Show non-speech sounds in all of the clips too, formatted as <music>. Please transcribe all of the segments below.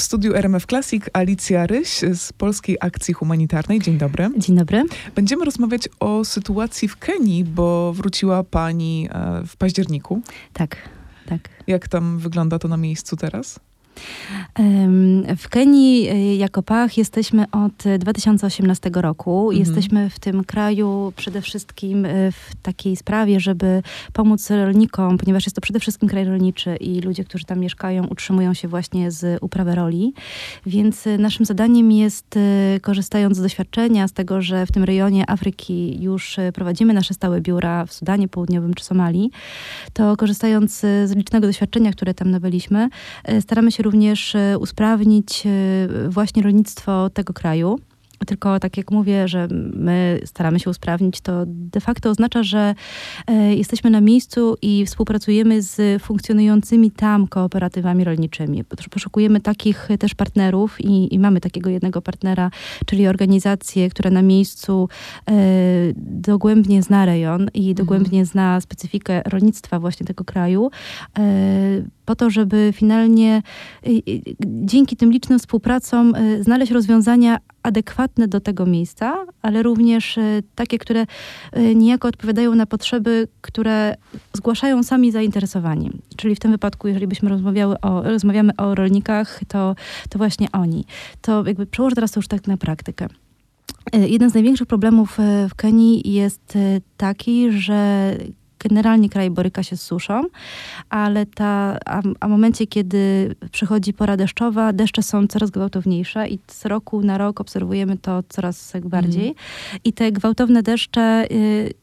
W studiu RMF Classic Alicja Ryś z Polskiej Akcji Humanitarnej. Dzień dobry. Dzień dobry. Będziemy rozmawiać o sytuacji w Kenii, bo wróciła pani e, w październiku. Tak, tak. Jak tam wygląda to na miejscu teraz? W Kenii y, jako Pach jesteśmy od 2018 roku. Mhm. Jesteśmy w tym kraju przede wszystkim y, w takiej sprawie, żeby pomóc rolnikom, ponieważ jest to przede wszystkim kraj rolniczy i ludzie, którzy tam mieszkają, utrzymują się właśnie z uprawy roli. Więc naszym zadaniem jest, korzystając z doświadczenia, z tego, że w tym rejonie Afryki już prowadzimy nasze stałe biura w Sudanie Południowym czy Somalii, to korzystając z licznego doświadczenia, które tam nabyliśmy, staramy się również e, usprawnić e, właśnie rolnictwo tego kraju. Tylko tak jak mówię, że my staramy się usprawnić, to de facto oznacza, że e, jesteśmy na miejscu i współpracujemy z funkcjonującymi tam kooperatywami rolniczymi. Poszukujemy takich też partnerów i, i mamy takiego jednego partnera, czyli organizację, która na miejscu dogłębnie zna rejon i mhm. dogłębnie zna specyfikę rolnictwa właśnie tego kraju, po to, żeby finalnie dzięki tym licznym współpracom znaleźć rozwiązania adekwatne do tego miejsca, ale również takie, które niejako odpowiadają na potrzeby, które zgłaszają sami zainteresowani. Czyli w tym wypadku, jeżeli byśmy rozmawiały o, rozmawiamy o rolnikach, to, to właśnie oni. To jakby przełożę teraz to już tak na praktykę. Jeden z największych problemów w Kenii jest taki, że generalnie kraj boryka się z suszą, ale ta, a, a w momencie, kiedy przychodzi pora deszczowa, deszcze są coraz gwałtowniejsze i z roku na rok obserwujemy to coraz bardziej. Mm. I te gwałtowne deszcze y,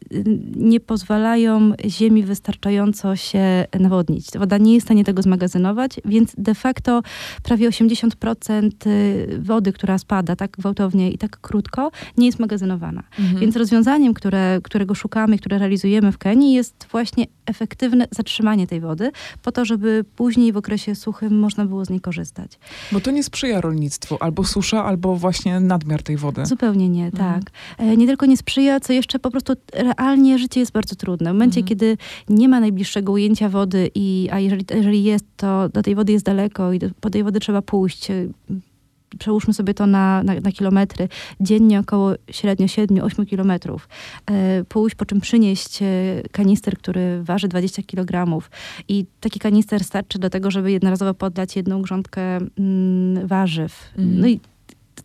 nie pozwalają ziemi wystarczająco się nawodnić. Woda nie jest w stanie tego zmagazynować, więc de facto prawie 80% y, wody, która spada tak gwałtownie i tak krótko, nie jest magazynowana. Mm. Więc rozwiązaniem, które, którego szukamy, które realizujemy w Kenii jest jest właśnie efektywne zatrzymanie tej wody, po to, żeby później w okresie suchym można było z niej korzystać. Bo to nie sprzyja rolnictwu, albo susza, albo właśnie nadmiar tej wody. Zupełnie nie, mhm. tak. E, nie tylko nie sprzyja, co jeszcze po prostu realnie życie jest bardzo trudne. W momencie, mhm. kiedy nie ma najbliższego ujęcia wody, i, a jeżeli, jeżeli jest, to do tej wody jest daleko i do, po tej wody trzeba pójść przełóżmy sobie to na, na, na, kilometry, dziennie około średnio 7-8 kilometrów. E, pójść, po czym przynieść e, kanister, który waży 20 kg i taki kanister starczy do tego, żeby jednorazowo poddać jedną grządkę mm, warzyw. Mm. No i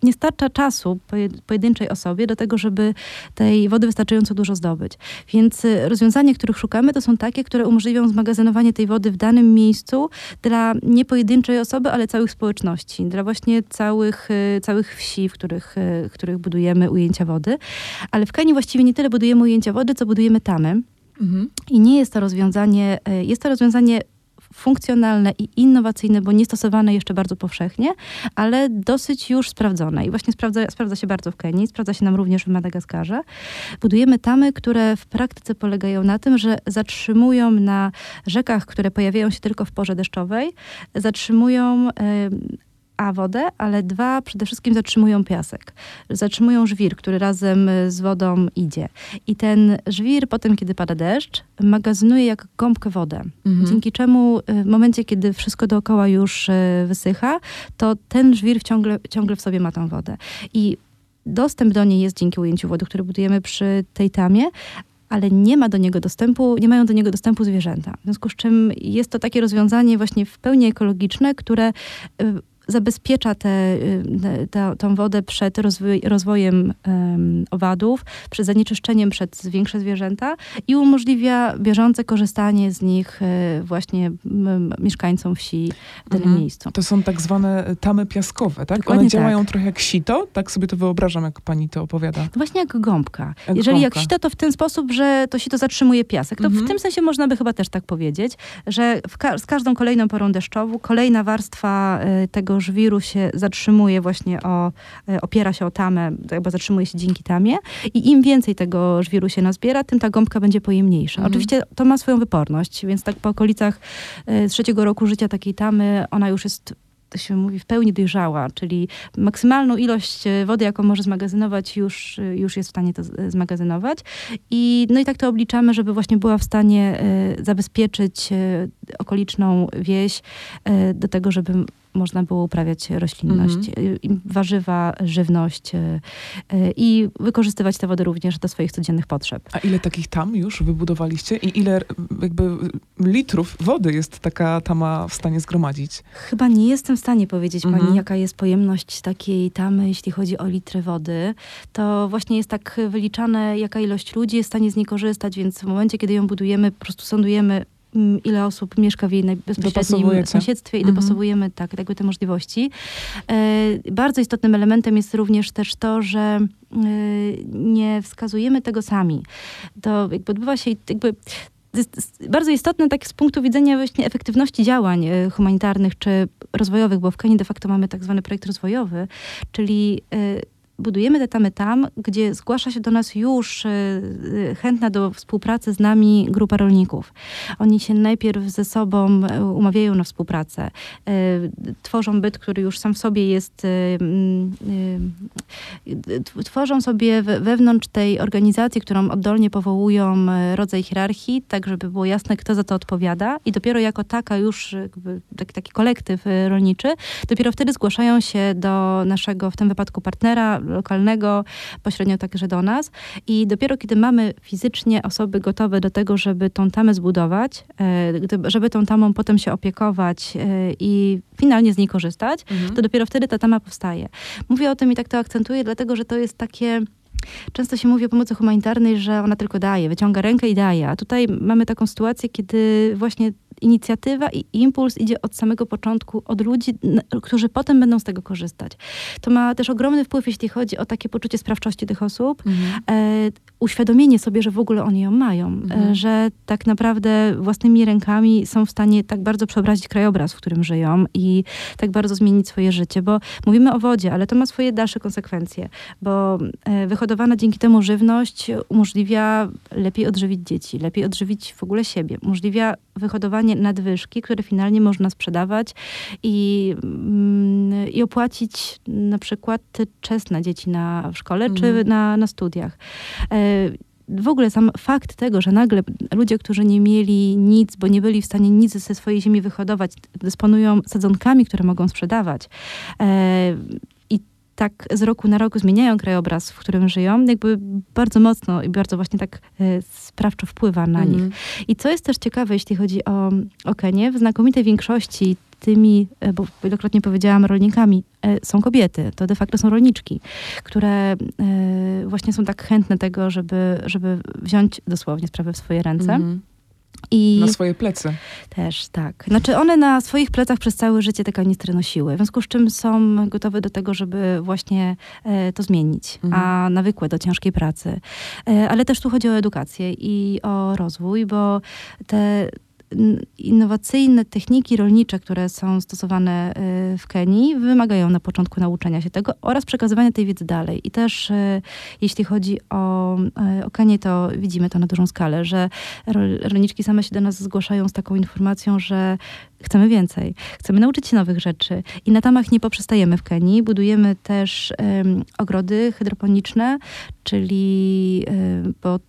nie starcza czasu pojedynczej osobie do tego, żeby tej wody wystarczająco dużo zdobyć. Więc y, rozwiązania, których szukamy, to są takie, które umożliwią zmagazynowanie tej wody w danym miejscu dla nie pojedynczej osoby, ale całych społeczności, dla właśnie całych, y, całych wsi, w których, y, w których budujemy ujęcia wody. Ale w Kenii właściwie nie tyle budujemy ujęcia wody, co budujemy tamy. Mhm. I nie jest to rozwiązanie, jest to rozwiązanie funkcjonalne i innowacyjne, bo nie stosowane jeszcze bardzo powszechnie, ale dosyć już sprawdzone. I właśnie sprawdza, sprawdza się bardzo w Kenii, sprawdza się nam również w Madagaskarze. Budujemy tamy, które w praktyce polegają na tym, że zatrzymują na rzekach, które pojawiają się tylko w porze deszczowej, zatrzymują a wodę, ale dwa przede wszystkim zatrzymują piasek. Zatrzymują żwir, który razem z wodą idzie. I ten żwir potem, kiedy pada deszcz, magazynuje jak gąbkę wodę. Mhm. Dzięki czemu y, w momencie, kiedy wszystko dookoła już y, wysycha, to ten żwir ciągle, ciągle w sobie ma tą wodę. I dostęp do niej jest dzięki ujęciu wody, które budujemy przy tej tamie, ale nie ma do niego dostępu, nie mają do niego dostępu zwierzęta. W związku z czym jest to takie rozwiązanie właśnie w pełni ekologiczne, które y, zabezpiecza tę te, tą wodę przed rozwoj, rozwojem um, owadów, przed zanieczyszczeniem przez większe zwierzęta i umożliwia bieżące korzystanie z nich e, właśnie mieszkańcom wsi w danym mhm. miejscu. To są tak zwane tamy piaskowe, tak? Dokładnie One działają tak. trochę jak sito, tak sobie to wyobrażam, jak pani to opowiada. Właśnie jak gąbka. Jak Jeżeli gąbka. jak sito, to w ten sposób, że to sito zatrzymuje piasek. To mhm. w tym sensie można by chyba też tak powiedzieć, że ka z każdą kolejną porą deszczową kolejna warstwa y, tego żwiru się zatrzymuje właśnie o, e, opiera się o tamę, jakby zatrzymuje się dzięki tamie i im więcej tego żwiru się nazbiera, tym ta gąbka będzie pojemniejsza. Mhm. Oczywiście to ma swoją wyporność, więc tak po okolicach e, trzeciego roku życia takiej tamy, ona już jest to się mówi, w pełni dojrzała, czyli maksymalną ilość e, wody, jaką może zmagazynować, już, już jest w stanie to zmagazynować. I, no i tak to obliczamy, żeby właśnie była w stanie zabezpieczyć okoliczną wieś do tego, żeby można było uprawiać roślinność, mhm. warzywa, żywność i wykorzystywać te wody również do swoich codziennych potrzeb. A ile takich tam już wybudowaliście i ile jakby litrów wody jest taka tama w stanie zgromadzić? Chyba nie jestem w stanie powiedzieć mhm. pani, jaka jest pojemność takiej tamy, jeśli chodzi o litry wody. To właśnie jest tak wyliczane, jaka ilość ludzi jest w stanie z niej korzystać, więc w momencie, kiedy ją budujemy, po prostu sądujemy ile osób mieszka w jej bezpośrednim sąsiedztwie i mhm. dopasowujemy tak, jakby te możliwości. E, bardzo istotnym elementem jest również też to, że e, nie wskazujemy tego sami. To jakby odbywa się jakby jest bardzo istotne tak z punktu widzenia właśnie efektywności działań e, humanitarnych czy rozwojowych, bo w Kenii de facto mamy tak zwany projekt rozwojowy, czyli budujemy te tamy tam, gdzie zgłasza się do nas już e, e, chętna do współpracy z nami grupa rolników. Oni się najpierw ze sobą e, umawiają na współpracę. Tworzą byt, który już sam w sobie jest, tworzą sobie wewnątrz tej organizacji, którą oddolnie powołują rodzaj hierarchii, tak żeby było jasne, kto za to odpowiada i dopiero jako taka już taki, taki kolektyw rolniczy, dopiero wtedy zgłaszają się do naszego, w tym wypadku partnera, lokalnego, pośrednio także do nas. I dopiero kiedy mamy fizycznie osoby gotowe do tego, żeby tą tamę zbudować, e, żeby tą tamą potem się opiekować e, i finalnie z niej korzystać, mhm. to dopiero wtedy ta tama powstaje. Mówię o tym i tak to akcentuję, dlatego że to jest takie Często się mówi o pomocy humanitarnej, że ona tylko daje, wyciąga rękę i daje. A tutaj mamy taką sytuację, kiedy właśnie inicjatywa i impuls idzie od samego początku, od ludzi, którzy potem będą z tego korzystać. To ma też ogromny wpływ, jeśli chodzi o takie poczucie sprawczości tych osób, mhm. e, uświadomienie sobie, że w ogóle oni ją mają, e, mhm. e, że tak naprawdę własnymi rękami są w stanie tak bardzo przeobrazić krajobraz, w którym żyją i tak bardzo zmienić swoje życie, bo mówimy o wodzie, ale to ma swoje dalsze konsekwencje, bo e, wyhodowana dzięki temu żywność umożliwia lepiej odżywić dzieci, lepiej odżywić w ogóle siebie, umożliwia wyhodowanie nadwyżki, które finalnie można sprzedawać i, mm, i opłacić na przykład czas na dzieci na, w szkole mhm. czy na, na studiach e, w ogóle sam fakt tego, że nagle ludzie, którzy nie mieli nic, bo nie byli w stanie nic ze swojej ziemi wyhodować, dysponują sadzonkami, które mogą sprzedawać. Tak z roku na rok zmieniają krajobraz, w którym żyją, jakby bardzo mocno i bardzo właśnie tak e, sprawczo wpływa na mm. nich. I co jest też ciekawe, jeśli chodzi o, o Kenię, w znakomitej większości tymi, e, bo wielokrotnie powiedziałam, rolnikami e, są kobiety. To de facto są rolniczki, które właśnie są tak chętne tego, żeby, żeby wziąć dosłownie sprawę w swoje ręce. Mm -hmm. I na swoje plecy. Też, tak. Znaczy one na swoich plecach przez całe życie te kanistry nosiły, w związku z czym są gotowe do tego, żeby właśnie e, to zmienić, mhm. a nawykłe do ciężkiej pracy. E, ale też tu chodzi o edukację i o rozwój, bo te innowacyjne techniki rolnicze, które są stosowane y, w Kenii, wymagają na początku nauczenia się tego oraz przekazywania tej wiedzy dalej. I też y, jeśli chodzi o, y, o Kenię, to widzimy to na dużą skalę, że rolniczki same się do nas zgłaszają z taką informacją, że chcemy więcej, chcemy nauczyć się nowych rzeczy. I na tamach nie poprzestajemy w Kenii. Budujemy też um, ogrody hydroponiczne, czyli um, pod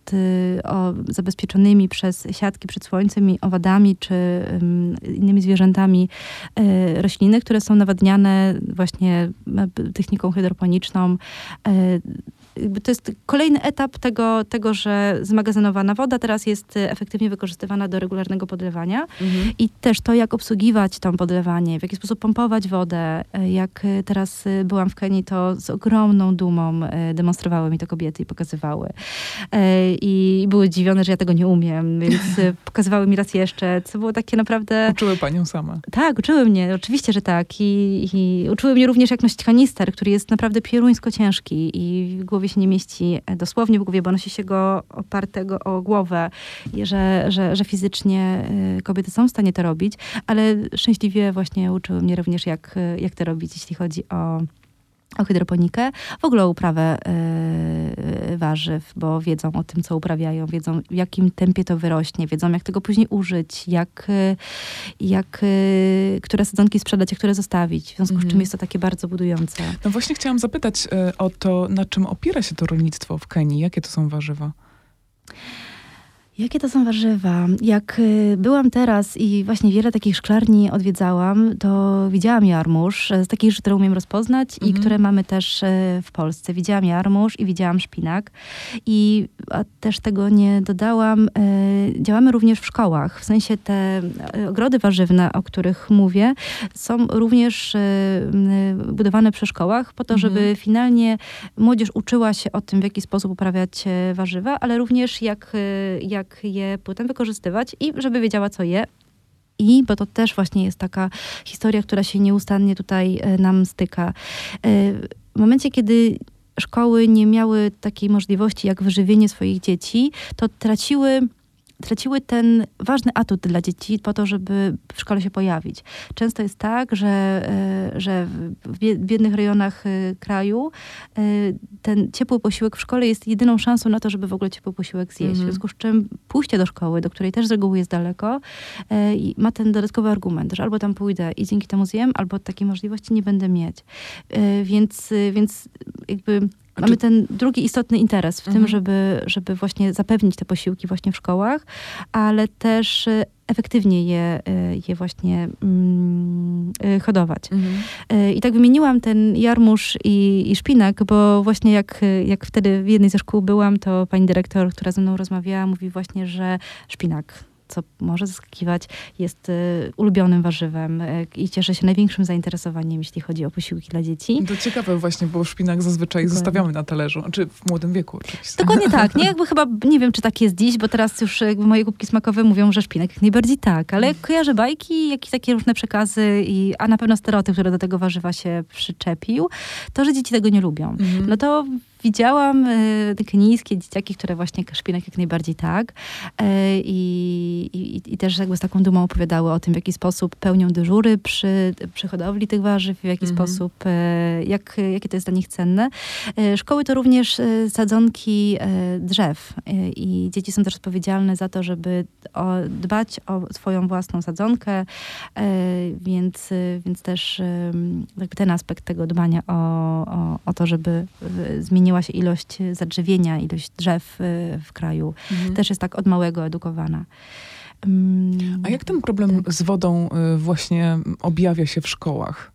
o, zabezpieczonymi przez siatki przed słońcem owadami, czy um, innymi zwierzętami e, rośliny, które są nawadniane właśnie e, techniką hydroponiczną to jest kolejny etap tego, tego, że zmagazynowana woda teraz jest efektywnie wykorzystywana do regularnego podlewania. Mhm. I też to, jak obsługiwać to podlewanie, w jaki sposób pompować wodę. Jak teraz byłam w Kenii, to z ogromną dumą e, demonstrowały mi to kobiety i pokazywały. E, I były zdziwione, że ja tego nie umiem, więc <laughs> pokazywały mi raz jeszcze, co było takie naprawdę... Uczyły panią sama. Tak, uczyły mnie, oczywiście, że tak. I, i uczyły mnie również jak nosić kanister, który jest naprawdę pieruńsko ciężki i głowie głowie się nie mieści e, dosłownie w głowie, bo nosi się go opartego o głowę, że, że, że fizycznie e, kobiety są w stanie to robić, ale szczęśliwie właśnie uczyły mnie również, jak, e, jak to robić, jeśli chodzi o o hydroponikę, w ogóle o uprawę yy, warzyw, bo wiedzą o tym, co uprawiają, wiedzą w jakim tempie to wyrośnie, wiedzą jak tego później użyć, jak, jak yy, które sadzonki sprzedać, a które zostawić. W związku z czym mhm. jest to takie bardzo budujące. No właśnie chciałam zapytać yy, o to, na czym opiera się to rolnictwo w Kenii. Jakie to są warzywa? Jakie to są warzywa? Jak y, byłam teraz i właśnie wiele takich szklarni odwiedzałam, to widziałam jarmuż, z takich, które umiem rozpoznać mhm. i które mamy też y, w Polsce. Widziałam jarmuż i widziałam szpinak. I też tego nie dodałam. Y, działamy również w szkołach. W sensie te ogrody warzywne, o których mówię, są również budowane przy szkołach po to, żeby mhm. finalnie młodzież uczyła się o tym, w jaki sposób uprawiać warzywa, ale również jak, jak jak je potem wykorzystywać i żeby wiedziała, co je. I, bo to też właśnie jest taka historia, która się nieustannie tutaj e, nam styka. E, w momencie, kiedy szkoły nie miały takiej możliwości jak wyżywienie swoich dzieci, to traciły traciły ten ważny atut dla dzieci po to, żeby w szkole się pojawić. Często jest tak, że, e, że w biednych rejonach e, kraju e, ten ciepły posiłek w szkole jest jedyną szansą na to, żeby w ogóle ciepły posiłek zjeść. Mhm. W związku z czym pójście do szkoły, do której też z reguły jest daleko, ma ten dodatkowy argument, że albo tam pójdę i dzięki temu zjem, albo takiej możliwości nie będę mieć. Więc, więc jakby Mamy ten drugi istotny interes w mhm. tym, żeby, żeby właśnie zapewnić te posiłki właśnie w szkołach, ale też e, efektywnie je, e, je właśnie mm, e, hodować. Mhm. I tak wymieniłam ten jarmuż i, i szpinak, bo właśnie jak, jak wtedy w jednej ze szkół byłam, to pani dyrektor, która ze mną rozmawiała, mówi właśnie, że szpinak co może zaskakiwać, jest y, ulubionym warzywem y, i cieszy się największym zainteresowaniem, jeśli chodzi o posiłki dla dzieci. To ciekawe właśnie, bo szpinak zazwyczaj Dokładnie. zostawiamy na talerzu, czy znaczy w młodym wieku oczywiście. Dokładnie <laughs> tak. Nie, jakby chyba, nie wiem, czy tak jest dziś, bo teraz już moje kubki smakowe mówią, że szpinak jak najbardziej tak, ale mm. kojarzę bajki, jakieś takie różne przekazy, i, a na pewno stereotyp, który do tego warzywa się przyczepił, to, że dzieci tego nie lubią. Mm. No to widziałam e, takie niskie dzieciaki, które właśnie szpinak jak najbardziej tak. E, I, i, I też jakby z taką dumą opowiadały o tym, w jaki sposób pełnią dyżury przy, przy hodowli tych warzyw, w jaki mhm. sposób, e, jak, jakie to jest dla nich cenne. Szkoły to również sadzonki drzew i dzieci są też odpowiedzialne za to, żeby o, dbać o swoją własną sadzonkę, więc, więc też ten aspekt tego dbania o, o, o to, żeby zmieniło zmieniła się ilość zadrzewienia, ilość drzew y, w kraju. Mhm. Też jest tak od małego edukowana. Mm, A jak ten problem tak. z wodą y, właśnie objawia się w szkołach?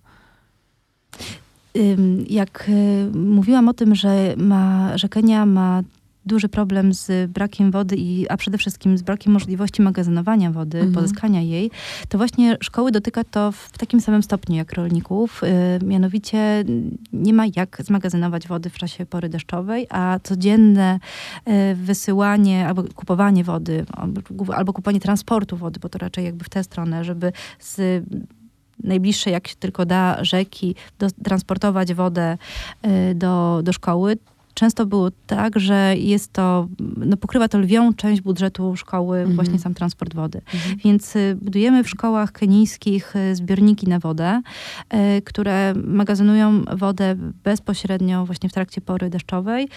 Jak mówiłam o tym, że, ma, że Kenia ma duży problem z brakiem wody, i, a przede wszystkim z brakiem możliwości magazynowania wody, mhm. pozyskania jej, to właśnie szkoły dotyka to w takim samym stopniu jak rolników. Y, mianowicie nie ma jak zmagazynować wody w czasie pory deszczowej, a codzienne y, wysyłanie albo kupowanie wody, albo, kupowanie transportu wody, bo to raczej jakby w tę stronę, żeby z najbliższej, jak się tylko da, rzeki, do, transportować wodę y, do, do szkoły, często było tak, że jest to, no pokrywa to lwią część budżetu szkoły, mhm. właśnie sam transport wody. Mhm. Więc y, budujemy w szkołach kenijskich y, zbiorniki na wodę, y, które magazynują wodę bezpośrednio właśnie w trakcie pory deszczowej,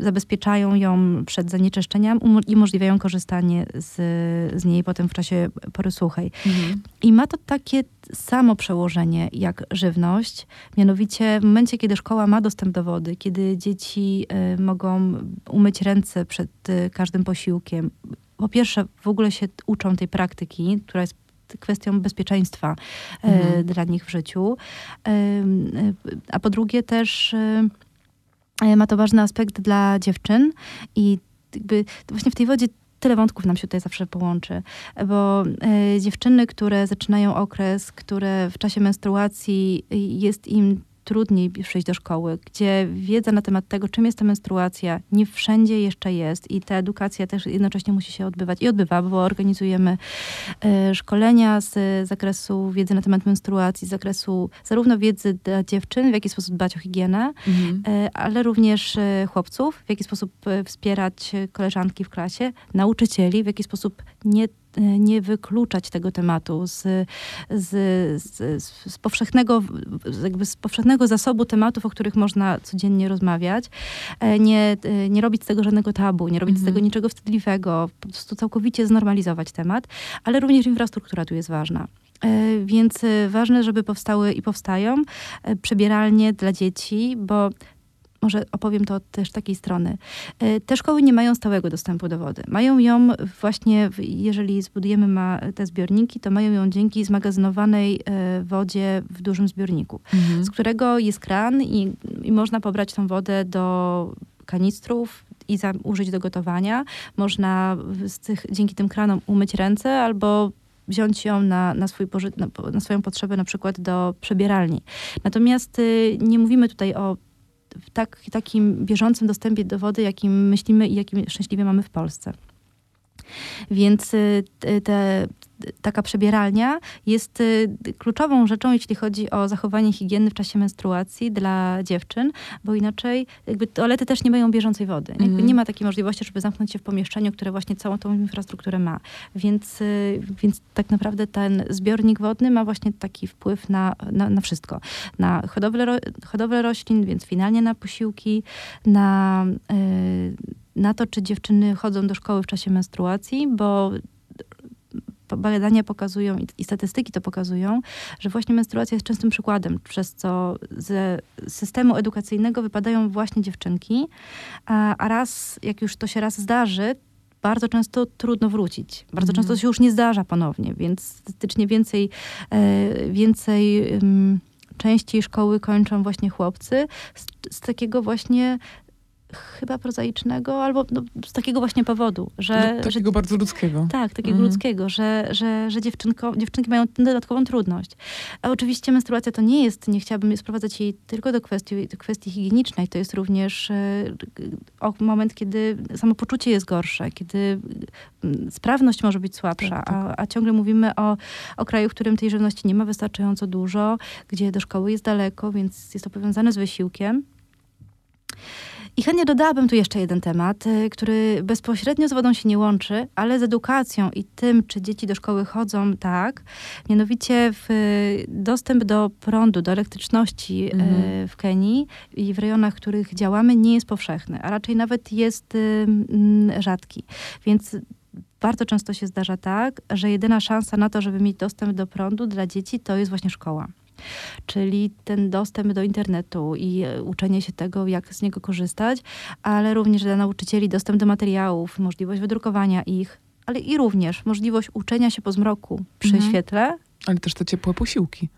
zabezpieczają ją przed zanieczyszczeniem i umożliwiają korzystanie z, z niej potem w czasie pory suchej. Mhm. I ma to takie samo przełożenie jak żywność. Mianowicie w momencie, kiedy szkoła ma dostęp do wody, kiedy dzieci y, mogą umyć ręce przed y, każdym posiłkiem, po pierwsze w ogóle się uczą tej praktyki, która jest kwestią bezpieczeństwa y, mhm. dla nich w życiu. A po drugie też ma to ważny aspekt dla dziewczyn i właśnie w tej wodzie tyle wątków nam się tutaj zawsze połączy, bo e, dziewczyny, które zaczynają okres, które w czasie menstruacji jest im trudniej przyjść do szkoły, gdzie wiedza na temat tego, czym jest ta menstruacja, nie wszędzie jeszcze jest i ta edukacja też jednocześnie musi się odbywać i odbywa, bo organizujemy e, szkolenia z zakresu wiedzy na temat menstruacji, z zakresu zarówno wiedzy dla dziewczyn, w jaki sposób dbać o higienę, mhm. E, ale również e, chłopców, w jaki sposób wspierać koleżanki w klasie, nauczycieli, w jaki sposób nie nie wykluczać tego tematu z, z, z, z, powszechnego, jakby z powszechnego zasobu tematów, o których można codziennie rozmawiać. E, nie, e, nie robić z tego żadnego tabu, nie robić mhm. z tego niczego wstydliwego, po prostu całkowicie znormalizować temat, ale również infrastruktura tu jest ważna. E, więc ważne, żeby powstały i powstają przebieralnie dla dzieci, bo może opowiem to też takiej strony. E, te szkoły nie mają stałego dostępu do wody. Mają ją właśnie, jeżeli zbudujemy ma te zbiorniki, to mają ją dzięki zmagazynowanej e, wodzie w dużym zbiorniku, mhm. z którego jest kran i, i można pobrać tą wodę do kanistrów, i za, użyć do gotowania. Można tych, dzięki tym kranom umyć ręce albo wziąć ją na, na, swój na, na swoją potrzebę, na przykład do przebieralni. Natomiast y, nie mówimy tutaj o tak, takim bieżącym dostępie do wody, jakim myślimy i jakim szczęśliwie mamy w Polsce. Więc y, te, taka przebieralnia jest y, kluczową rzeczą, jeśli chodzi o zachowanie higieny w czasie menstruacji dla dziewczyn, bo inaczej jakby toalety też nie mają bieżącej wody. Mm. Nie ma takiej możliwości, żeby zamknąć się w pomieszczeniu, które właśnie całą tą infrastrukturę ma. Więc, y, więc tak naprawdę ten zbiornik wodny ma właśnie taki wpływ na, na, na wszystko. Na hodowlę, hodowlę roślin, więc finalnie na posiłki, na... Yy, na to, czy dziewczyny chodzą do szkoły w czasie menstruacji, bo badania pokazują i statystyki to pokazują, że właśnie menstruacja jest częstym przykładem, przez co ze systemu edukacyjnego wypadają właśnie dziewczynki, a, raz, jak już to się raz zdarzy, bardzo często trudno wrócić. Bardzo mm. często się już nie zdarza ponownie, więc statystycznie więcej, e, więcej częściej szkoły kończą właśnie chłopcy z, z takiego właśnie chyba prozaicznego, albo no, z takiego właśnie powodu, że... No, takiego że, bardzo ludzkiego. Tak, takiego mhm. ludzkiego, że, że, że dziewczynko, dziewczynki mają tę dodatkową trudność. A oczywiście menstruacja to nie jest, nie chciałabym sprowadzać jej tylko do kwestii, do kwestii higienicznej, to jest również e, moment, kiedy samopoczucie jest gorsze, kiedy sprawność może być słabsza, tak, tak. A, a ciągle mówimy o, o kraju, w którym tej żywności nie ma wystarczająco dużo, gdzie do szkoły jest daleko, więc jest to powiązane z wysiłkiem. I chętnie dodałabym tu jeszcze jeden temat, y, który bezpośrednio z wodą się nie łączy, ale z edukacją i tym, czy dzieci do szkoły chodzą, tak. Mianowicie w dostęp do prądu, do elektryczności y, mhm. w Kenii i w rejonach, w których działamy, nie jest powszechny, a raczej nawet jest y, mm, rzadki. Więc bardzo często się zdarza tak, że jedyna szansa na to, żeby mieć dostęp do prądu dla dzieci, to jest właśnie szkoła czyli ten dostęp do internetu i e, uczenie się tego, jak z niego korzystać, ale również dla nauczycieli dostęp do materiałów, możliwość wydrukowania ich, ale i również możliwość uczenia się po zmroku przy mhm. świetle. Ale też te ciepłe posiłki.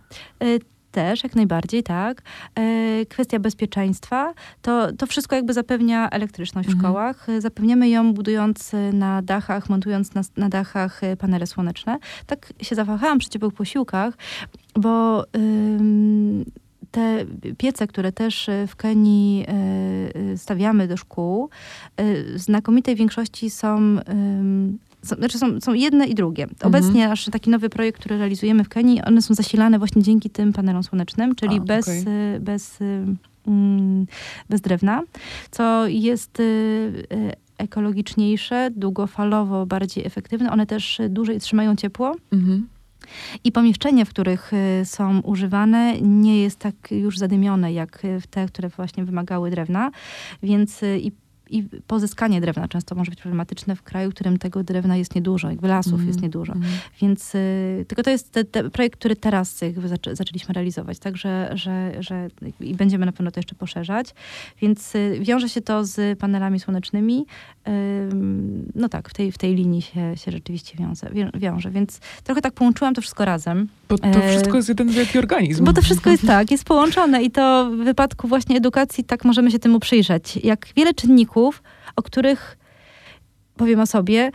E, też, jak najbardziej, tak. E, kwestia bezpieczeństwa, to, to wszystko jakby zapewnia elektryczność w mhm. szkołach. Zapewniamy ją budując na dachach, montując na, na dachach panele słoneczne. Tak się zawahałam przy ciepłych posiłkach, bo te piece, które też w Kenii e, stawiamy do szkół, w znakomitej większości są są, znaczy są, są jedne i drugie. Mhm. Obecnie nasz taki nowy projekt, który realizujemy w Kenii, one są zasilane właśnie dzięki tym panelom słonecznym, czyli A, bez, okay. bez, mm, bez drewna, co jest y, ekologiczniejsze, długofalowo bardziej efektywne. One też dłużej trzymają ciepło. Mhm. I pomieszczenie, w których y, są używane, nie jest tak już zadymione jak te, które właśnie wymagały drewna, więc y, i i pozyskanie drewna często może być problematyczne w kraju, w którym tego drewna jest niedużo, jakby lasów mm. jest niedużo. Mm. Więc y, tylko to jest te, te projekt, który teraz jakby zaczę, zaczęliśmy realizować, tak, że, że, i będziemy na pewno to jeszcze poszerzać. Więc y, wiąże się to z panelami słonecznymi. Y, no tak, w tej, w tej linii się, się rzeczywiście wiąże, wiąże. Więc trochę tak połączyłam to wszystko razem. Bo to e, wszystko jest jeden wielki organizm. Bo to wszystko jest tak, jest połączone i to w wypadku właśnie edukacji tak możemy się temu przyjrzeć. Jak wiele czynników o których powiem o sobie,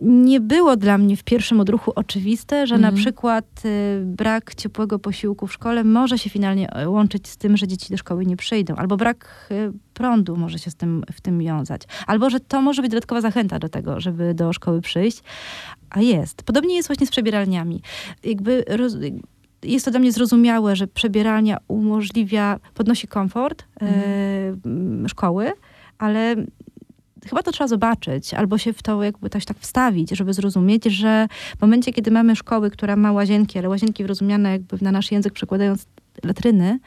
nie było dla mnie w pierwszym odruchu oczywiste, że mm. na przykład y, brak ciepłego posiłku w szkole może się finalnie e, łączyć z tym, że dzieci do szkoły nie przyjdą, albo brak y, prądu może się z tym, w tym wiązać, albo że to może być dodatkowa zachęta do tego, żeby do szkoły przyjść, a jest. Podobnie jest właśnie z przebieralniami. Jakby roz, jest to dla mnie zrozumiałe, że przebieralnia umożliwia, podnosi komfort mm. y, szkoły, ale chyba to trzeba zobaczyć, albo się w to jakby też tak wstawić, żeby zrozumieć, że w momencie, kiedy mamy szkoły, która ma łazienki, ale łazienki rozumiane jakby na nasz język przekładając latryny,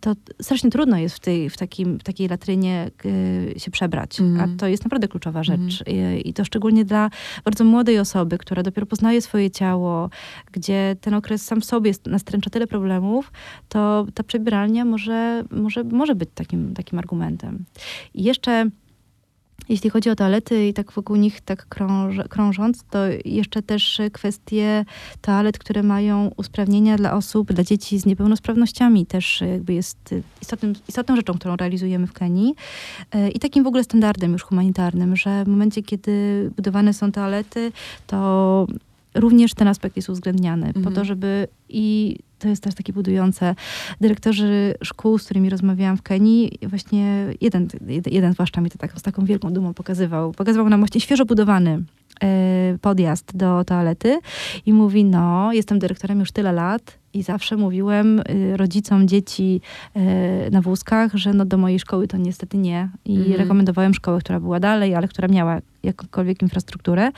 to strasznie trudno jest w, tej, w, takim, w takiej latrynie się przebrać. Mm. A mhm. to jest naprawdę kluczowa rzecz. Mm. I to szczególnie dla bardzo młodej osoby, która dopiero poznaje swoje ciało, gdzie ten okres sam w sobie nastręcza tyle problemów, to ta przebieralnia może, może, może być takim, takim argumentem. I jeszcze jeśli chodzi o toalety i tak wokół nich tak krąż, krążąc, to jeszcze też kwestie toalet, które mają usprawnienia dla osób, dla dzieci z niepełnosprawnościami też jakby jest istotnym, istotną rzeczą, którą realizujemy w Kenii i takim w ogóle standardem już humanitarnym, że w momencie, kiedy budowane są toalety, to również ten aspekt jest uwzględniany mhm. po to, żeby i to jest też takie budujące. Dyrektorzy szkół, z którymi rozmawiałam w Kenii, właśnie jeden, jeden zwłaszcza mi to tak, z taką wielką dumą pokazywał. Pokazywał nam właśnie świeżo budowany e, podjazd do toalety i mówi, no, jestem dyrektorem już tyle lat i zawsze mówiłem y, rodzicom dzieci y, na wózkach, że no do mojej szkoły to niestety nie. I mm. rekomendowałem szkołę, która była dalej, ale która miała jakąkolwiek infrastrukturę.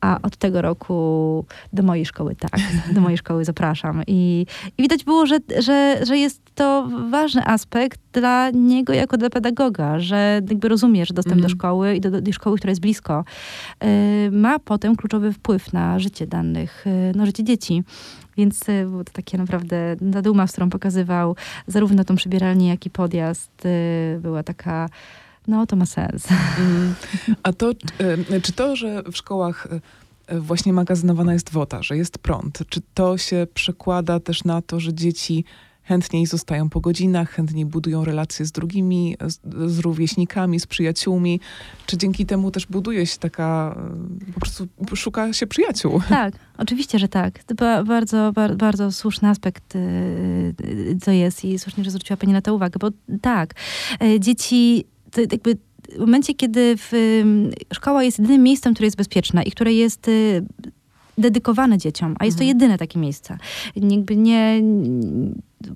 A od tego roku do mojej szkoły tak, do mojej szkoły zapraszam. I, i widać było, że, że, że jest to ważny aspekt dla niego jako dla pedagoga, że jakby rozumie, że dostęp mm. do mhm. szkoły i do, do, szkoły, która jest blisko, y, ma potem kluczowy wpływ na życie danych, na życie dzieci. Więc y, było to takie naprawdę ta duma, z którą pokazywał zarówno tą przybieralnię, jak i podjazd, y, była taka no to ma sens. Mm. <laughs> A to, y, czy to, że w szkołach właśnie magazynowana jest woda, że jest prąd, czy to się przekłada też na to, że dzieci chętniej zostają po godzinach, chętniej budują relacje z drugimi, z, z rówieśnikami, z przyjaciółmi. Czy dzięki temu też buduje się taka, e, po prostu szuka się przyjaciół? <laughs> Tak, oczywiście, że tak. To bardzo, bardzo, bardzo słuszny aspekt, co e, jest i słusznie, że zwróciła Pani na to uwagę, bo tak, e, dzieci jakby w momencie, kiedy w, szkoła jest jedynym miejscem, które jest bezpieczne i które jest dedykowane dzieciom, a jest to mhm. jedyne takie miejsce. Jakby nie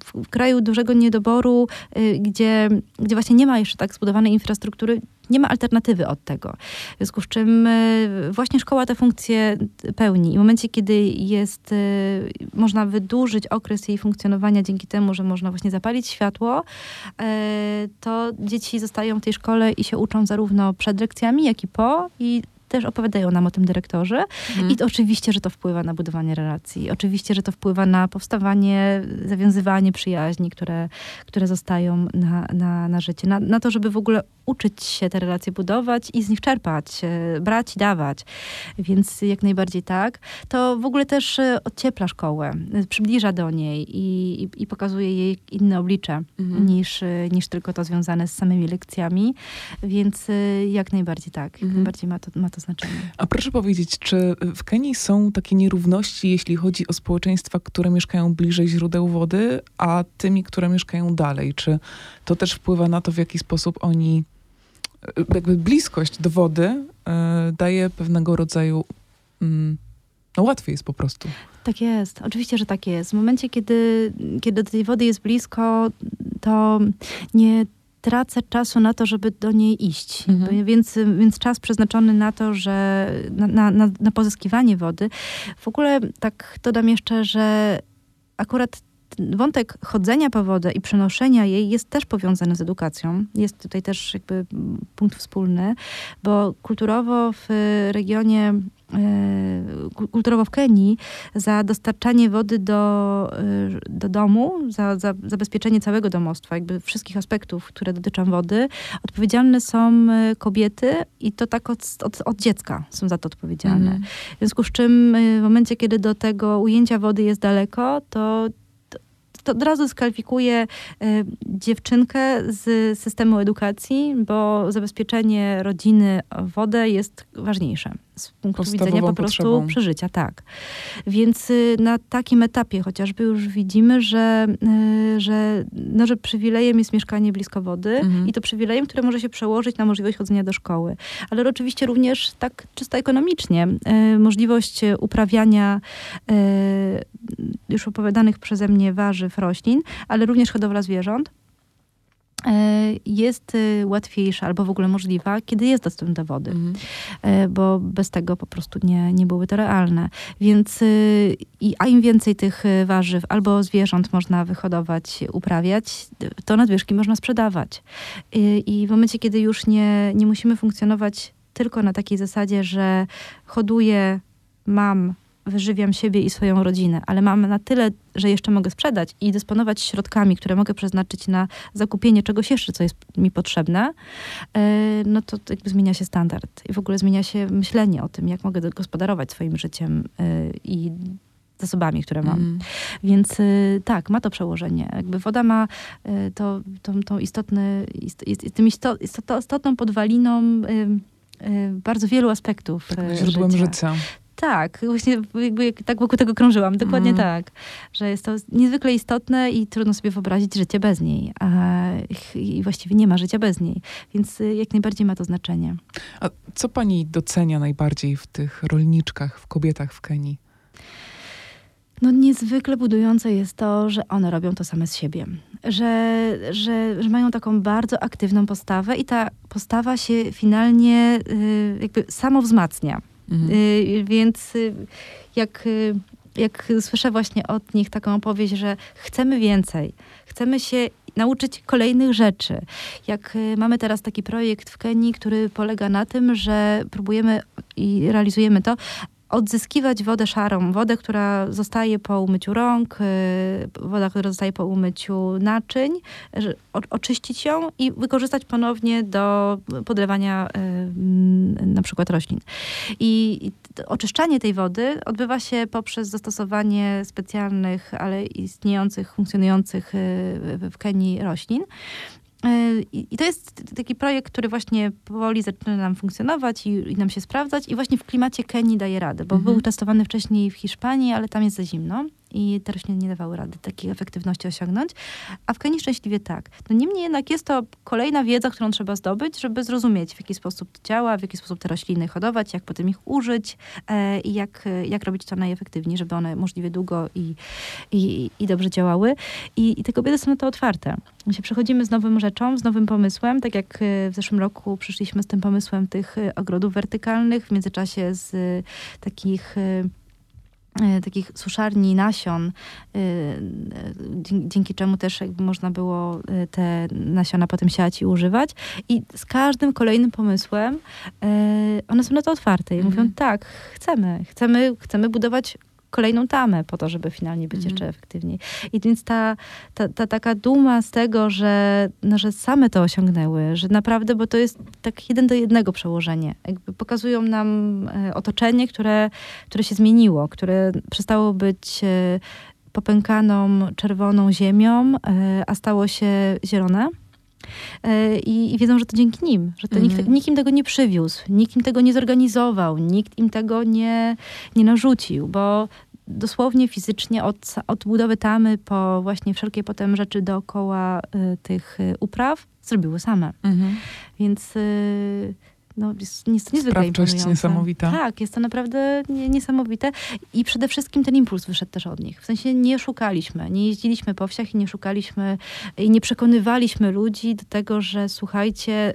w kraju dużego niedoboru, y, gdzie, gdzie właśnie nie ma jeszcze tak zbudowanej infrastruktury, nie ma alternatywy od tego. W związku z czym y, właśnie szkoła tę funkcję pełni. I w momencie, kiedy jest, y, można wydłużyć okres jej funkcjonowania dzięki temu, że można właśnie zapalić światło, to dzieci zostają w tej szkole i się uczą zarówno przed lekcjami, jak i po. I też opowiadają nam o tym dyrektorzy. Mhm. I to oczywiście, że to wpływa na budowanie relacji. Oczywiście, że to wpływa na powstawanie, zawiązywanie przyjaźni, które, które zostają na, na, na życie. Na, na to, żeby w ogóle uczyć się te relacje budować i z nich czerpać, e, brać i dawać. Więc jak najbardziej tak. To w ogóle też e, ociepla szkołę, e, przybliża do niej i, i, i pokazuje jej inne oblicze mhm. niż, niż tylko to związane z samymi lekcjami. Więc jak najbardziej tak. Jak mhm. najbardziej ma to, ma to to znaczenie. A proszę powiedzieć, czy w Kenii są takie nierówności, jeśli chodzi o społeczeństwa, które mieszkają bliżej źródeł wody, a tymi, które mieszkają dalej? Czy to też wpływa na to, w jaki sposób oni, jakby bliskość do wody y, daje pewnego rodzaju. Y, no łatwiej jest po prostu. Tak jest, oczywiście, że tak jest. W momencie, kiedy, kiedy do tej wody jest blisko, to nie tracę czasu na to, żeby do niej iść. Mhm. Więc, więc czas przeznaczony na to, że na, na, na pozyskiwanie wody. W ogóle tak dodam jeszcze, że akurat wątek chodzenia po wodę i przenoszenia jej jest też powiązany z edukacją. Jest tutaj też jakby punkt wspólny, bo kulturowo w regionie kulturowo w Kenii za dostarczanie wody do, e, do domu, za, za zabezpieczenie całego domostwa, jakby wszystkich aspektów, które dotyczą wody, odpowiedzialne są e, kobiety i to tak od, od, od dziecka są za to odpowiedzialne. Mm. W związku z czym w momencie, kiedy do tego ujęcia wody jest daleko, to to od razu dyskwalifikuje y, dziewczynkę z systemu edukacji, bo zabezpieczenie rodziny o wodę jest ważniejsze z punktu widzenia po prostu potrzebą. przeżycia, tak. Więc y, na takim etapie chociażby już widzimy, że, y, że, no, że przywilejem jest mieszkanie blisko wody mhm. i to przywilejem, które może się przełożyć na możliwość chodzenia do szkoły. Ale oczywiście również tak czysto ekonomicznie y, możliwość uprawiania już opowiadanych przeze mnie warzyw, roślin, ale również hodowla zwierząt jest łatwiejsza albo w ogóle możliwa, kiedy jest dostęp do wody, mhm. bo bez tego po prostu nie, nie byłoby to realne. Więc, a im więcej tych warzyw albo zwierząt można wyhodować, uprawiać, to nadwyżki można sprzedawać. I w momencie, kiedy już nie, nie musimy funkcjonować tylko na takiej zasadzie, że hoduję, mam, wyżywiam siebie i swoją rodzinę, ale mam na tyle, że jeszcze mogę sprzedać i dysponować środkami, które mogę przeznaczyć na zakupienie czegoś jeszcze, co jest mi potrzebne, e, no to jakby zmienia się standard i w ogóle zmienia się myślenie o tym, jak mogę gospodarować swoim życiem e, i zasobami, które mam. Mm. Więc y, tak, ma to przełożenie. Jakby woda ma y, to, tą, tą istotny, ist, jest, tym istot, istotną podwaliną y, bardzo wielu aspektów tak, źródłem życia. życia. Tak, właśnie jakby tak wokół tego krążyłam, dokładnie mm. tak. Że jest to niezwykle istotne i trudno sobie wyobrazić życie bez niej. A, I właściwie nie ma życia bez niej, więc jak najbardziej ma to znaczenie. A co pani docenia najbardziej w tych rolniczkach, w kobietach w Kenii? No niezwykle budujące jest to, że one robią to same z siebie. Że, że, że mają taką bardzo aktywną postawę i ta postawa się finalnie y, jakby samo wzmacnia. Mhm. Y, więc y, jak, y, jak słyszę właśnie od nich taką opowieść, że chcemy więcej, chcemy się nauczyć kolejnych rzeczy. Jak mamy teraz taki projekt w Kenii, który polega na tym, że próbujemy i realizujemy to, odzyskiwać wodę szarą, wodę, która zostaje po umyciu rąk, y, woda, która zostaje po umyciu naczyń, oczyścić ją i wykorzystać ponownie do podlewania y, na przykład roślin. I oczyszczanie tej wody odbywa się poprzez zastosowanie specjalnych, ale istniejących, funkcjonujących y, w Kenii roślin. E, I to jest taki projekt, który właśnie powoli zaczyna nam funkcjonować i, i nam się sprawdzać i właśnie w klimacie Kenii daje radę, bo mhm. był testowany wcześniej w Hiszpanii, ale tam jest za zimno i te rośliny nie dawały rady takiej efektywności osiągnąć, a w Kenii szczęśliwie tak. No niemniej jednak jest to kolejna wiedza, którą trzeba zdobyć, żeby zrozumieć, w jaki sposób to działa, w jaki sposób te rośliny hodować, jak potem ich użyć e, i jak, jak robić to najefektywniej, żeby one możliwie długo i, i, i dobrze działały. I, I te kobiety są na to otwarte. My się przechodzimy z nową rzeczą, z nowym pomysłem, tak jak e, w zeszłym roku przyszliśmy z tym pomysłem tych e, ogrodów wertykalnych, w międzyczasie z e, takich E, takich suszarni nasion, e, dzięki czemu też jakby można było e, te nasiona potem siać i używać. I z każdym kolejnym pomysłem one są na to otwarte i mm. mówią, tak, chcemy, chcemy, chcemy budować kolejną tamę po to, żeby finalnie być mhm. jeszcze efektywniej. I więc ta, ta, ta, taka duma z tego, że, no, że same to osiągnęły, że naprawdę, bo to jest tak jeden do jednego przełożenie. Jakby pokazują nam e, otoczenie, które, które się zmieniło, które przestało być e, popękaną czerwoną ziemią, e, a stało się zielone. I, I, wiedzą, że to dzięki nim, że to nikt, mhm. nikt im tego nie przywiózł, nikt im tego nie zorganizował, nikt im tego nie, nie narzucił, bo dosłownie fizycznie od, od budowy tamy po właśnie wszelkie potem rzeczy dookoła y, tych y, upraw zrobiły same. Mhm. Więc y, no, jest, jest niezwykle Sprawczość niesamowita. Tak, jest to naprawdę niesamowite i przede wszystkim ten impuls wyszedł też od nich. W sensie nie szukaliśmy, nie jeździliśmy po wsiach i nie szukaliśmy i nie przekonywaliśmy ludzi do tego, że słuchajcie,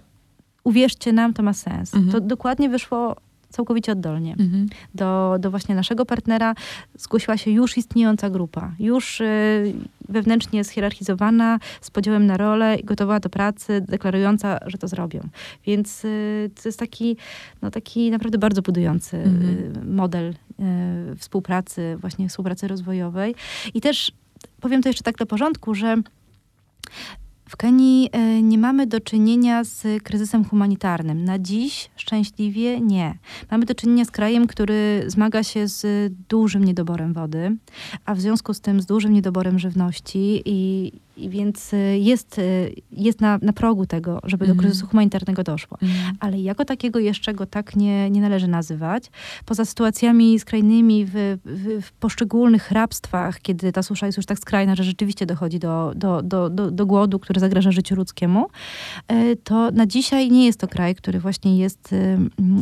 uwierzcie nam, to ma sens. Mhm. To dokładnie wyszło całkowicie oddolnie. Mhm. Do, do właśnie naszego partnera zgłosiła się już istniejąca grupa, już y, wewnętrznie zhierarchizowana, z podziałem na rolę i gotowa do pracy, deklarująca, że to zrobią. Więc y, to jest taki, no, taki naprawdę bardzo budujący y, mhm. model y, współpracy, właśnie współpracy rozwojowej. I też powiem to jeszcze tak do porządku, że w Kenii e, nie mamy do czynienia z kryzysem humanitarnym. Na dziś szczęśliwie nie. Mamy do czynienia z krajem, który zmaga się z dużym niedoborem wody, a w związku z tym z dużym niedoborem żywności i, i więc y, jest, y, jest na, na progu tego, żeby mm. do mhm. kryzysu humanitarnego doszło. Mm. Ale jako takiego jeszcze go tak nie, nie należy nazywać. Poza sytuacjami skrajnymi w, w, w poszczególnych hrabstwach, kiedy ta susza jest już tak skrajna, że rzeczywiście dochodzi do, do, do, do, do głodu, który zagraża życiu ludzkiemu, y, to na dzisiaj nie jest to kraj, który właśnie jest,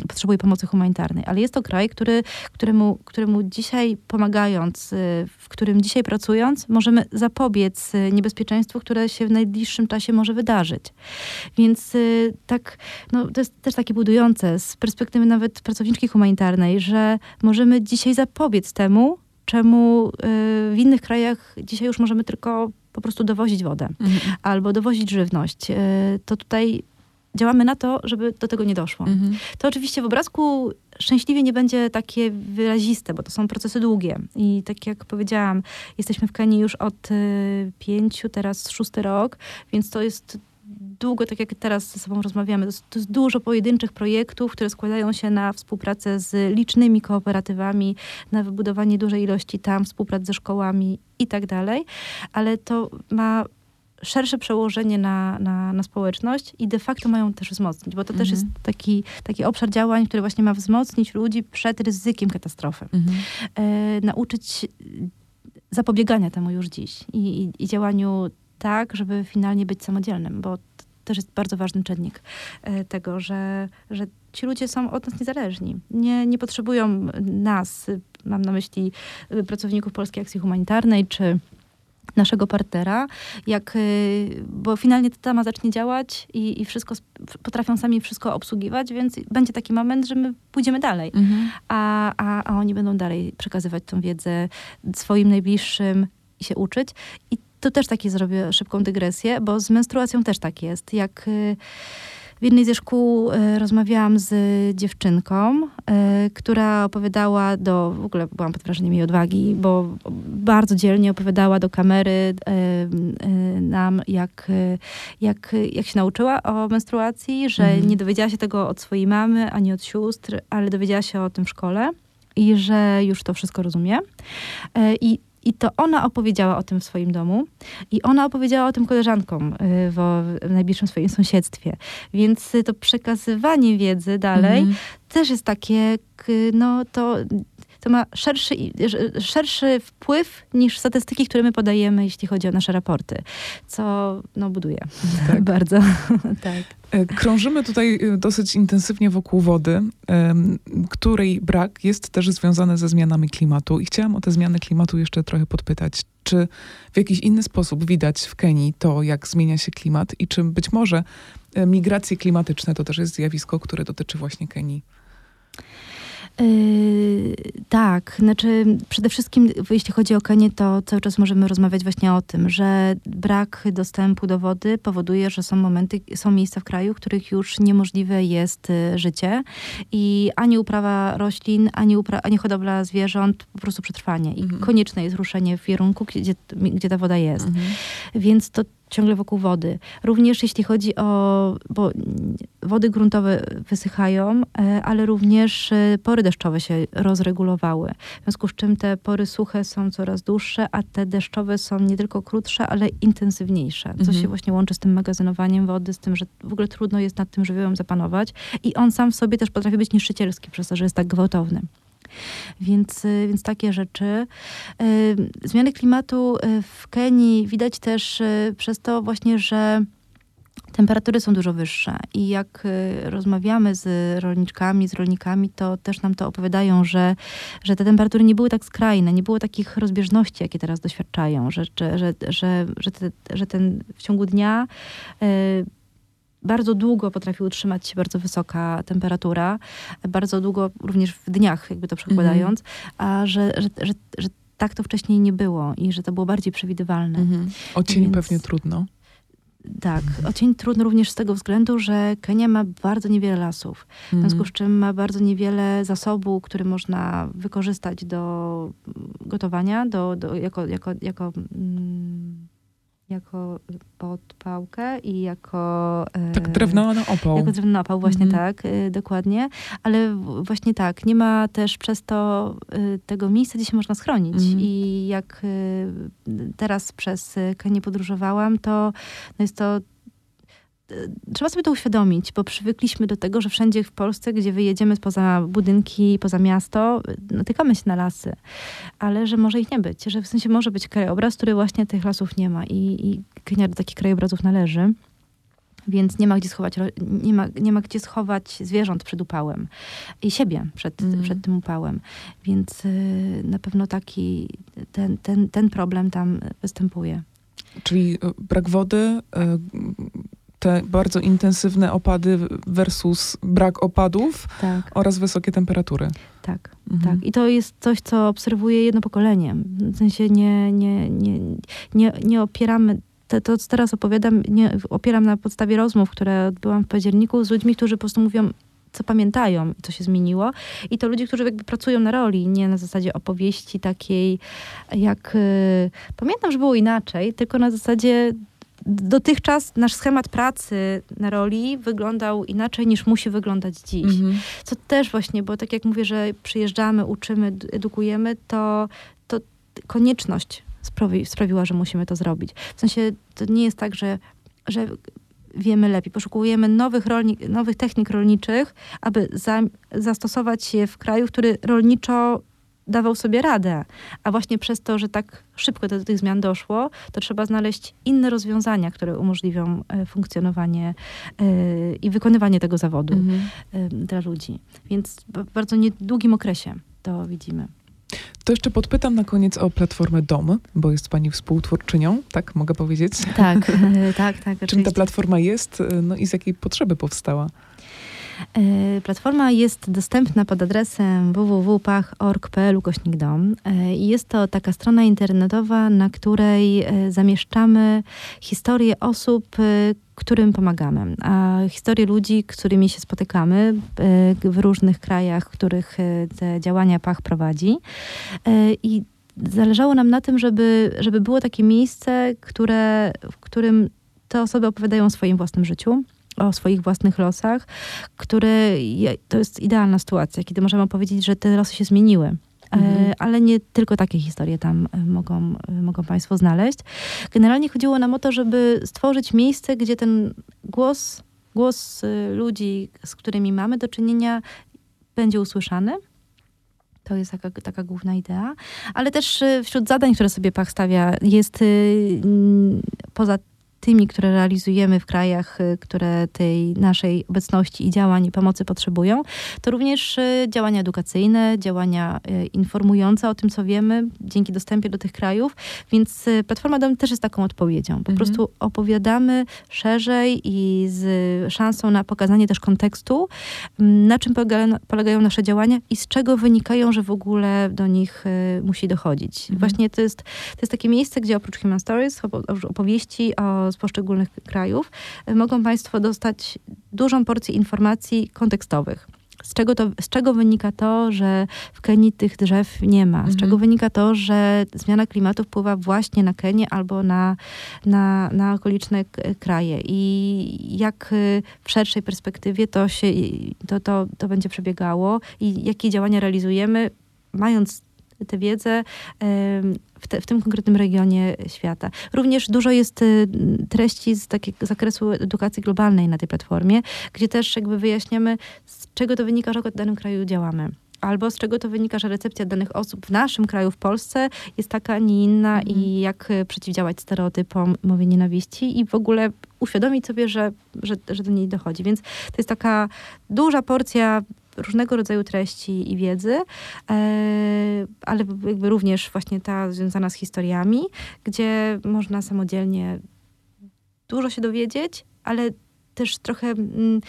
potrzebuje pomocy humanitarnej, ale jest to kraj, który, któremu, któremu dzisiaj pomagając, w którym dzisiaj pracując, możemy zapobiec niebezpieczeństwu niebezpieczeństwu, które się w najbliższym czasie może wydarzyć. Więc y, tak, no, to jest też takie budujące z perspektywy nawet pracowniczki humanitarnej, że możemy dzisiaj zapobiec temu, czemu y, w innych krajach dzisiaj już możemy tylko po prostu dowozić wodę mhm. albo dowozić żywność. Y, to tutaj działamy na to, żeby do tego nie doszło. Mhm. To oczywiście w obrazku szczęśliwie nie będzie takie wyraziste, bo to są procesy długie. I tak jak powiedziałam, jesteśmy w Kenii już od y, pięciu, teraz szósty rok, więc to jest długo, tak jak teraz ze sobą rozmawiamy, to jest, to jest, dużo pojedynczych projektów, które składają się na współpracę z licznymi kooperatywami, na wybudowanie dużej ilości tam, współprac ze szkołami i tak dalej, ale to ma szersze przełożenie na, na, na społeczność i de facto mają też wzmocnić, bo to mhm. też jest taki, taki obszar działań, który właśnie ma wzmocnić ludzi przed ryzykiem katastrofy. Mhm. E, nauczyć zapobiegania temu już dziś i, i, i działaniu tak, żeby finalnie być samodzielnym, bo to też jest bardzo ważny czynnik e, tego, że, że ci ludzie są od nas niezależni. Nie, nie potrzebują nas, mam na myśli pracowników Polskiej Akcji Humanitarnej, czy naszego partnera, jak, y, bo finalnie ta tama zacznie działać i, i wszystko, potrafią sami wszystko obsługiwać, więc będzie taki moment, że my pójdziemy dalej, mhm. a, a, a oni będą dalej przekazywać tą wiedzę swoim najbliższym i się uczyć. I to też takie zrobię szybką dygresję, bo z menstruacją też tak jest. Jak y, w jednej ze szkół e, rozmawiałam z dziewczynką, e, która opowiadała do, w ogóle byłam pod wrażeniem jej odwagi, bo bardzo dzielnie opowiadała do kamery e, nam, jak, jak, jak się nauczyła o menstruacji, że mhm. nie dowiedziała się tego od swojej mamy ani od sióstr, ale dowiedziała się o tym w szkole i że już to wszystko rozumie. I i to ona opowiedziała o tym w swoim domu i ona opowiedziała o tym koleżankom y, w, w najbliższym swoim sąsiedztwie. Więc to przekazywanie wiedzy dalej mm -hmm. też jest takie, no to to ma szerszy, szerszy wpływ niż statystyki, które my podajemy, jeśli chodzi o nasze raporty, co no, buduje <laughs> tak. bardzo. <laughs> tak. E, krążymy tutaj e, dosyć intensywnie wokół wody, której brak jest też związany ze zmianami klimatu. I chciałam o te zmiany klimatu jeszcze trochę podpytać. Czy w jakiś inny sposób widać w Kenii to, jak zmienia się klimat i czy być może e, migracje klimatyczne to też jest zjawisko, które dotyczy właśnie Kenii? Yy, tak, znaczy przede wszystkim jeśli chodzi o Kenię, to cały czas możemy rozmawiać właśnie o tym, że brak dostępu do wody powoduje, że są momenty, są miejsca w kraju, w których już niemożliwe jest y, życie i ani uprawa roślin, ani, upra- ani hodowla zwierząt, po prostu przetrwanie. I mhm. konieczne jest ruszenie w kierunku, gdzie, gdzie ta woda jest. Mhm. Więc to ciągle wokół wody. Również jeśli chodzi o, bo wody gruntowe wysychają, e, ale również e, pory deszczowe się rozregulowały. W związku z czym te pory suche są coraz dłuższe, a te deszczowe są nie tylko krótsze, ale intensywniejsze. Co mhm. się właśnie łączy z tym magazynowaniem wody, z tym, że w ogóle trudno jest nad tym żywiołem zapanować. I on sam w sobie też potrafi być niszczycielski przez to, że jest tak gwałtowny. Więc, y, więc takie rzeczy. Y, zmiany klimatu y, w Kenii widać też przez to właśnie, że temperatury są dużo wyższe i jak rozmawiamy z rolniczkami, z rolnikami, to też nam to opowiadają, że, że te temperatury nie były tak skrajne, nie było takich rozbieżności, jakie teraz doświadczają, że, że, że, że, że, te, że ten w ciągu dnia bardzo długo potrafi utrzymać się bardzo wysoka temperatura, bardzo długo również w dniach, jakby to przekładając, a że, że, że, że, tak to wcześniej nie było i że to było bardziej przewidywalne. -hmm. O cień Więc... pewnie trudno. Tak, o cień trudno również z tego względu, że Kenia ma bardzo niewiele lasów. W związku mhm. z czym ma bardzo niewiele zasobu, który można wykorzystać do gotowania, do, do, jako, jako, jako mm, jako podpałkę i jako... E, tak, drewniany opał. Jako drewniany opał, właśnie mhm. tak, e, dokładnie. Ale właśnie tak, nie ma też przez to e, tego miejsca, gdzie się można schronić. Mhm. I jak teraz przez Kenię podróżowałam, to no jest to trzeba sobie to uświadomić, bo przywykliśmy do tego, że wszędzie w Polsce, gdzie wyjedziemy poza budynki, poza miasto, natykamy się na lasy, ale że może ich nie być, że w sensie może być krajobraz, który właśnie tych lasów nie ma i, i Kenia do takich krajobrazów należy. Więc nie ma gdzie schować, nie ma, nie ma gdzie schować zwierząt przed upałem i siebie przed, mm. przed tym upałem. Więc y, na pewno taki ten, ten, ten problem tam występuje. Czyli brak wody, te bardzo intensywne opady versus brak opadów tak. oraz wysokie temperatury. Tak, mhm. tak. I to jest coś, co obserwuję jedno pokolenie. W sensie nie, nie, nie, nie, nie opieramy to, to, co teraz opowiadam, nie, opieram na podstawie rozmów, które odbyłam w październiku z ludźmi, którzy po prostu mówią, co pamiętają, co się zmieniło. I to ludzie, którzy jakby pracują na roli, nie na zasadzie opowieści takiej, jak y, pamiętam, że było inaczej, tylko na zasadzie dotychczas nasz schemat pracy na roli wyglądał inaczej niż musi wyglądać dziś. Mhm. Co też właśnie, bo tak jak mówię, że przyjeżdżamy, uczymy, edukujemy, to, to konieczność sprawi, sprawiła, że musimy to zrobić. W sensie to nie jest tak, że, że wiemy lepiej. Poszukujemy nowych, rolni, nowych technik rolniczych, aby za, zastosować je w kraju, który rolniczo dawał sobie radę. A właśnie przez to, że tak szybko do, do tych zmian doszło, to trzeba znaleźć inne rozwiązania, które umożliwią e, funkcjonowanie e, i wykonywanie tego zawodu mhm. e, dla ludzi. Więc w bardzo niedługim okresie to widzimy. To jeszcze podpytam na koniec o platformę DOM, bo jest pani współtwórczynią, tak mogę powiedzieć? Tak, <laughs> tak, tak. Czym ta platforma jest no i z jakiej potrzeby powstała? E, platforma jest dostępna pod adresem www.pach.org.pl kośnik dom. E, jest to taka strona internetowa, na której e, zamieszczamy historie osób, którym pomagamy, a historie ludzi, którymi się spotykamy w różnych krajach, których te działania PACH prowadzi. I zależało nam na tym, żeby, żeby było takie miejsce, które, w którym te osoby opowiadają o swoim własnym życiu, o swoich własnych losach, które to jest idealna sytuacja, kiedy możemy powiedzieć, że te losy się zmieniły. E, mhm. Ale nie tylko takie historie tam e, mogą, e, mogą Państwo znaleźć. Generalnie chodziło nam o to, żeby stworzyć miejsce, gdzie ten głos, głos ludzi, z którymi mamy do czynienia, będzie usłyszany. To jest taka, taka główna idea. Ale też wśród zadań, które sobie PAK stawia, jest poza tymi, które realizujemy w krajach, y, które tej naszej obecności i działań i pomocy potrzebują, to również y, działania edukacyjne, działania y, informujące o tym, co wiemy, dzięki dostępie do tych krajów. Więc Platforma Dom też jest taką odpowiedzią. Po mhm. prostu opowiadamy szerzej i z szansą na pokazanie też kontekstu, na czym polegają nasze działania i z czego wynikają, że w ogóle do nich musi dochodzić. Mhm. Właśnie to jest, to jest takie miejsce, gdzie oprócz Human Stories, opowieści o z poszczególnych krajów, e, mogą Państwo dostać dużą porcję informacji kontekstowych. Z czego, to, z czego wynika to, że w Kenii tych drzew nie ma? Z mhm. czego wynika to, że zmiana klimatu wpływa właśnie na Kenię albo na, na, na okoliczne kraje? I jak e, w szerszej perspektywie to, się, to, to, to będzie przebiegało i jakie działania realizujemy, mając tę wiedzę w, te, w, tym konkretnym regionie świata. Również dużo jest y, treści z takiego zakresu edukacji globalnej na tej platformie, gdzie też jakby wyjaśniamy, z czego to wynika, że w danym kraju działamy albo z czego to wynika, że recepcja danych osób w naszym kraju, w Polsce jest taka, a nie inna mhm. i jak y, przeciwdziałać stereotypom, mowie nienawiści i w ogóle uświadomić sobie, że, że, że do niej dochodzi. Więc to jest taka duża porcja różnego rodzaju treści i wiedzy, e, ale jakby również właśnie ta związana z historiami, gdzie można samodzielnie dużo się dowiedzieć, ale też trochę mm,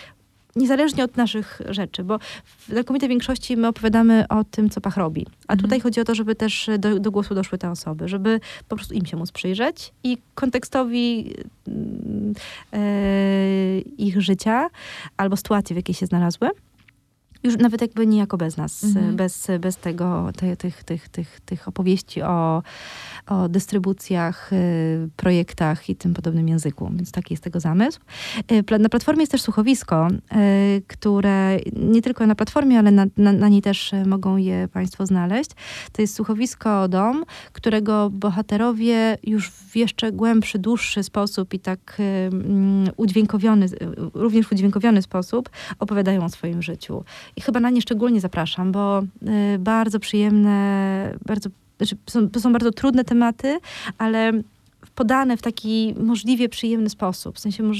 niezależnie od naszych rzeczy, bo w znakomitej większości my opowiadamy o tym, co Pach robi. A mhm. tutaj chodzi o to, żeby też do, do, głosu doszły te osoby, żeby po prostu im się móc przyjrzeć i kontekstowi e, ich życia albo sytuacji, w jakiej się znalazły, już nawet jakby niejako bez nas, mhm. bez, bez tego, te, tych, tych, tych, tych opowieści o, o dystrybucjach, y, projektach i tym podobnym języku. Więc taki jest tego zamysł. Y, na platformie jest też słuchowisko, y, które nie tylko na platformie, ale na, na, na niej też mogą je Państwo znaleźć. To jest słuchowisko Dom, którego bohaterowie już w jeszcze głębszy, dłuższy sposób i tak um, udźwiękowiony, również w udźwiękowiony sposób opowiadają o swoim życiu. I chyba na nie szczególnie zapraszam, bo y, bardzo przyjemne, bardzo, znaczy są, to są bardzo trudne tematy, ale podane w taki możliwie przyjemny sposób. W sensie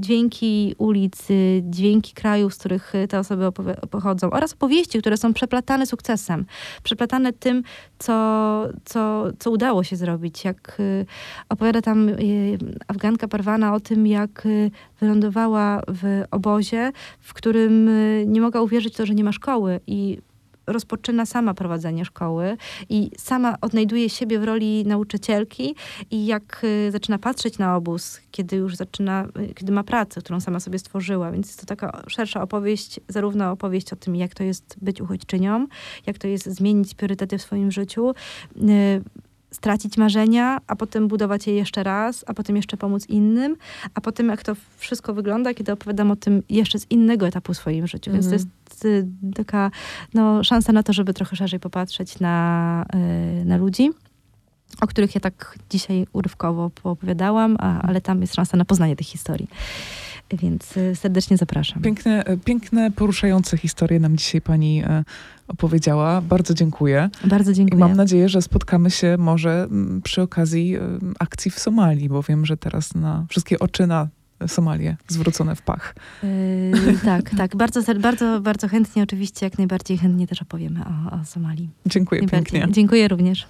dźwięki ulic, dźwięki krajów, z których te osoby pochodzą oraz opowieści, które są przeplatane sukcesem. Przeplatane tym, co, co, co udało się zrobić. Jak y, opowiada tam y, Afganka Parwana o tym, jak y, wylądowała w obozie, w którym nie mogła uwierzyć to, że nie ma szkoły i rozpoczyna sama prowadzenie szkoły i sama odnajduje siebie w roli nauczycielki i jak zaczyna patrzeć na obóz, kiedy już zaczyna, kiedy ma pracę, którą sama sobie stworzyła. Więc jest to taka szersza opowieść, zarówno opowieść o tym, jak to jest być uchodźczynią, jak to jest zmienić priorytety w swoim życiu, stracić marzenia, a potem budować je jeszcze raz, a potem jeszcze pomóc innym, a potem jak to wszystko wygląda, kiedy opowiadam o tym jeszcze z innego etapu w swoim życiu. Mm. Więc to mhm. Jest y, taka no, szansa na to, żeby trochę szerzej popatrzeć na, y, na ludzi o których ja tak dzisiaj urywkowo opowiadałam, a, ale tam jest szansa na poznanie tych historii. Więc y, serdecznie zapraszam. Piękne, piękne poruszające historie nam dzisiaj pani opowiedziała. Bardzo dziękuję. Bardzo dziękuję. I mam nadzieję, że spotkamy się może mm, przy okazji akcji w Somalii, bo wiem, że teraz na wszystkie oczy na Somalię zwrócone w pach. Yy, tak, <laughs> tak. Bardzo, bardzo, bardzo chętnie, oczywiście, jak najbardziej chętnie też opowiemy o, o Somalii. Dziękuję pięknie. Dziękuję również.